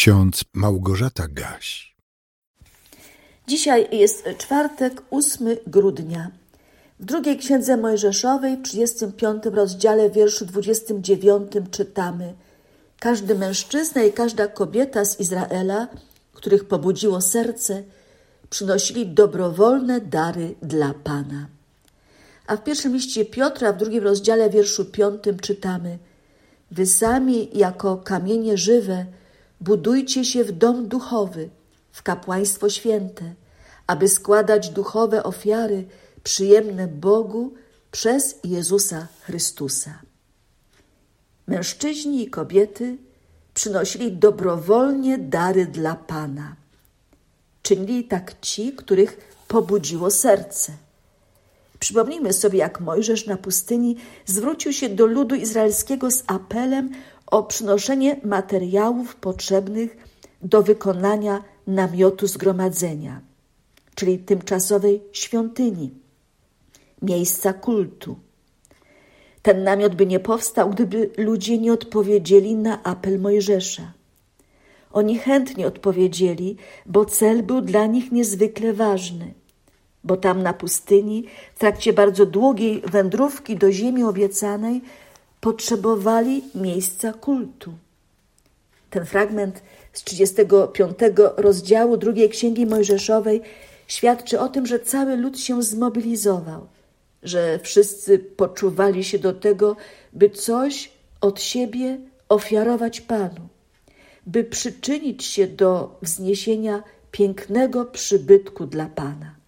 ksiądz Małgorzata Gaś. Dzisiaj jest czwartek, 8 grudnia. W drugiej księdze Mojżeszowej, w 35 rozdziale, wierszu 29 czytamy: Każdy mężczyzna i każda kobieta z Izraela, których pobudziło serce, przynosili dobrowolne dary dla Pana. A w pierwszym liście Piotra, w drugim rozdziale, wierszu 5 czytamy: Wy sami, jako kamienie żywe, budujcie się w dom duchowy, w kapłaństwo święte, aby składać duchowe ofiary przyjemne Bogu przez Jezusa Chrystusa. Mężczyźni i kobiety przynosili dobrowolnie dary dla Pana. Czynili tak ci, których pobudziło serce. Przypomnijmy sobie, jak Mojżesz na pustyni zwrócił się do ludu izraelskiego z apelem o przynoszenie materiałów potrzebnych do wykonania namiotu zgromadzenia, czyli tymczasowej świątyni, miejsca kultu. Ten namiot by nie powstał, gdyby ludzie nie odpowiedzieli na apel Mojżesza. Oni chętnie odpowiedzieli, bo cel był dla nich niezwykle ważny, bo tam na pustyni, w trakcie bardzo długiej wędrówki do ziemi obiecanej, potrzebowali miejsca kultu. Ten fragment z 35 rozdziału drugiej Księgi Mojżeszowej świadczy o tym, że cały lud się zmobilizował, że wszyscy poczuwali się do tego, by coś od siebie ofiarować Panu, by przyczynić się do wzniesienia pięknego przybytku dla Pana.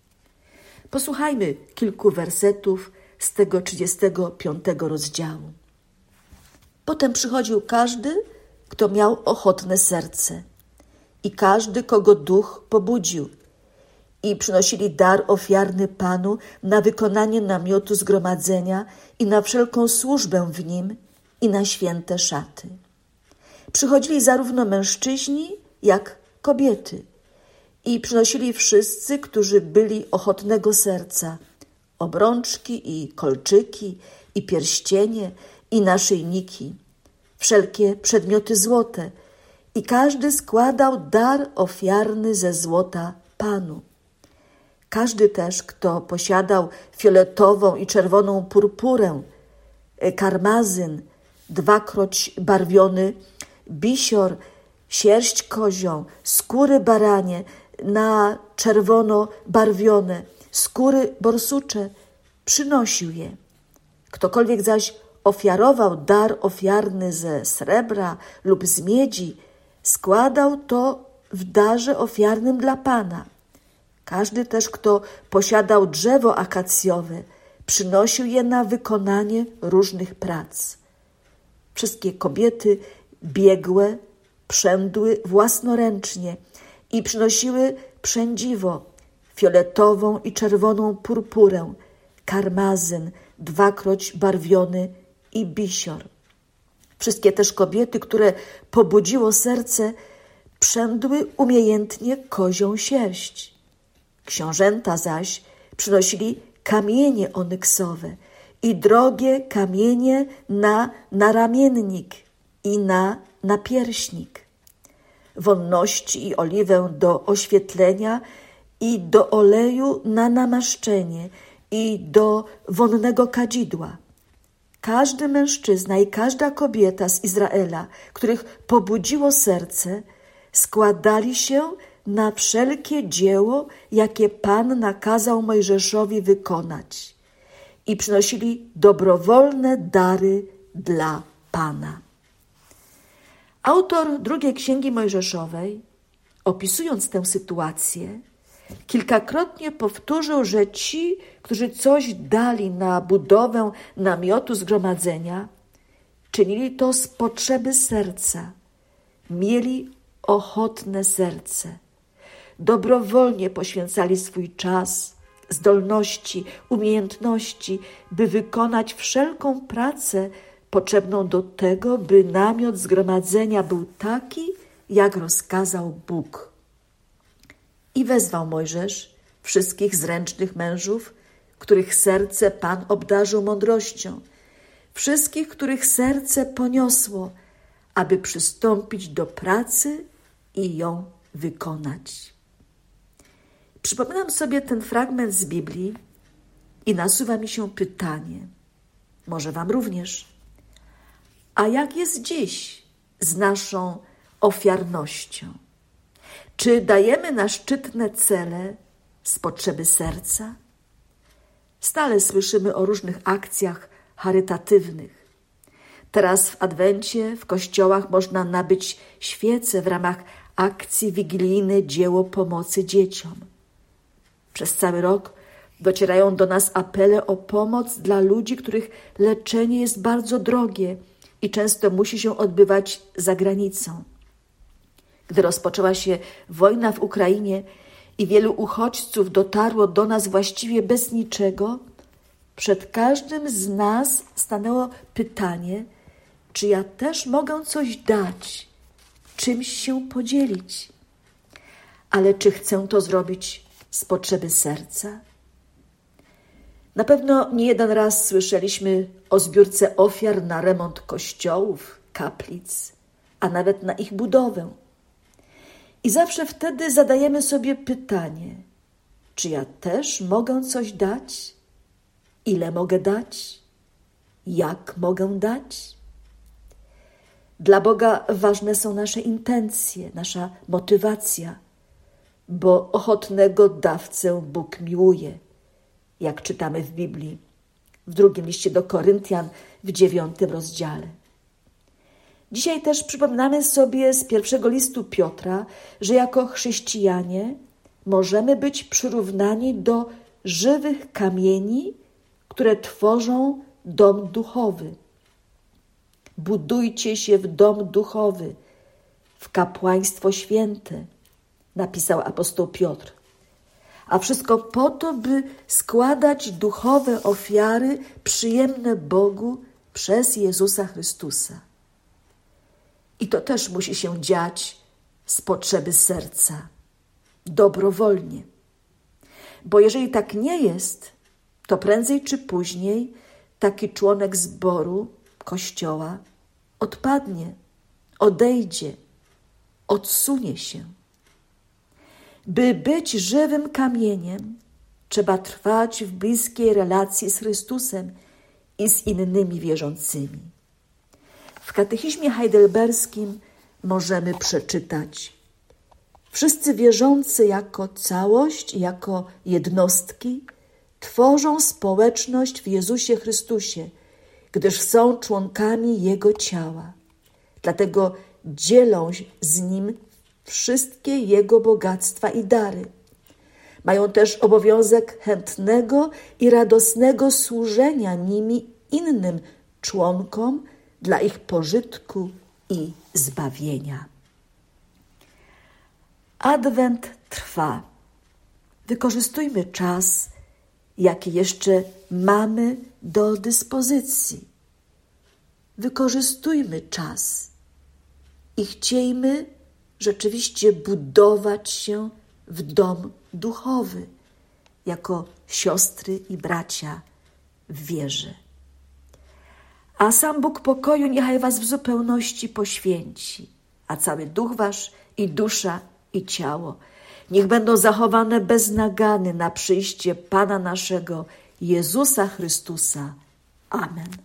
Posłuchajmy kilku wersetów z tego 35 rozdziału. Potem przychodził każdy, kto miał ochotne serce i każdy, kogo duch pobudził. I przynosili dar ofiarny Panu na wykonanie namiotu zgromadzenia i na wszelką służbę w nim i na święte szaty. Przychodzili zarówno mężczyźni, jak kobiety i przynosili wszyscy, którzy byli ochotnego serca, obrączki i kolczyki i pierścienie i naszyjniki, wszelkie przedmioty złote, i każdy składał dar ofiarny ze złota Panu. Każdy też, kto posiadał fioletową i czerwoną purpurę, e, karmazyn, dwakroć barwiony bisior, sierść kozią, skóry baranie na czerwono barwione, skóry borsucze, przynosił je. Ktokolwiek zaś ofiarował dar ofiarny ze srebra lub z miedzi, składał to w darze ofiarnym dla Pana. Każdy też, kto posiadał drzewo akacjowe, przynosił je na wykonanie różnych prac. Wszystkie kobiety biegłe przędły własnoręcznie i przynosiły przędziwo, fioletową i czerwoną purpurę, karmazyn, dwakroć barwiony i bisior. Wszystkie też kobiety, które pobudziło serce, przędły umiejętnie kozią sierść. Książęta zaś przynosili kamienie onyksowe i drogie kamienie na naramiennik i na napierśnik, wonności i oliwę do oświetlenia i do oleju na namaszczenie i do wonnego kadzidła. Każdy mężczyzna i każda kobieta z Izraela, których pobudziło serce, składali się na wszelkie dzieło, jakie Pan nakazał Mojżeszowi wykonać i przynosili dobrowolne dary dla Pana. Autor drugiej księgi Mojżeszowej, opisując tę sytuację, kilkakrotnie powtórzył, że ci, którzy coś dali na budowę namiotu zgromadzenia, czynili to z potrzeby serca, mieli ochotne serce, dobrowolnie poświęcali swój czas, zdolności, umiejętności, by wykonać wszelką pracę potrzebną do tego, by namiot zgromadzenia był taki, jak rozkazał Bóg. I wezwał Mojżesz wszystkich zręcznych mężów, których serce Pan obdarzył mądrością, wszystkich, których serce poniosło, aby przystąpić do pracy i ją wykonać. Przypominam sobie ten fragment z Biblii i nasuwa mi się pytanie, może Wam również. A jak jest dziś z naszą ofiarnością? Czy dajemy na szczytne cele z potrzeby serca? Stale słyszymy o różnych akcjach charytatywnych. Teraz w Adwencie w kościołach można nabyć świece w ramach akcji wigilijne Dzieło Pomocy Dzieciom. Przez cały rok docierają do nas apele o pomoc dla ludzi, których leczenie jest bardzo drogie i często musi się odbywać za granicą. Gdy rozpoczęła się wojna w Ukrainie i wielu uchodźców dotarło do nas właściwie bez niczego, przed każdym z nas stanęło pytanie, czy ja też mogę coś dać, czymś się podzielić. Ale czy chcę to zrobić z potrzeby serca? Na pewno nie jeden raz słyszeliśmy o zbiórce ofiar na remont kościołów, kaplic, a nawet na ich budowę. I zawsze wtedy zadajemy sobie pytanie: czy ja też mogę coś dać? Ile mogę dać? Jak mogę dać? Dla Boga ważne są nasze intencje, nasza motywacja, bo ochotnego dawcę Bóg miłuje, jak czytamy w Biblii, w drugim liście do Koryntian, w dziewiątym rozdziale. Dzisiaj też przypominamy sobie z pierwszego listu Piotra, że jako chrześcijanie możemy być przyrównani do żywych kamieni, które tworzą dom duchowy. Budujcie się w dom duchowy, w kapłaństwo święte, napisał apostoł Piotr. A wszystko po to, by składać duchowe ofiary przyjemne Bogu przez Jezusa Chrystusa. I to też musi się dziać z potrzeby serca, dobrowolnie. Bo jeżeli tak nie jest, to prędzej czy później taki członek zboru, kościoła, odpadnie, odejdzie, odsunie się. By być żywym kamieniem, trzeba trwać w bliskiej relacji z Chrystusem i z innymi wierzącymi. W katechizmie heidelberskim możemy przeczytać: Wszyscy wierzący jako całość, jako jednostki tworzą społeczność w Jezusie Chrystusie, gdyż są członkami Jego ciała. Dlatego dzielą z Nim wszystkie Jego bogactwa i dary. Mają też obowiązek chętnego i radosnego służenia nimi innym członkom dla ich pożytku i zbawienia. Adwent trwa. Wykorzystujmy czas, jaki jeszcze mamy do dyspozycji. Wykorzystujmy czas i chciejmy rzeczywiście budować się w dom duchowy, jako siostry i bracia w wierze. A sam Bóg pokoju niechaj was w zupełności poświęci, a cały duch wasz i dusza i ciało niech będą zachowane bez nagany na przyjście Pana naszego Jezusa Chrystusa. Amen.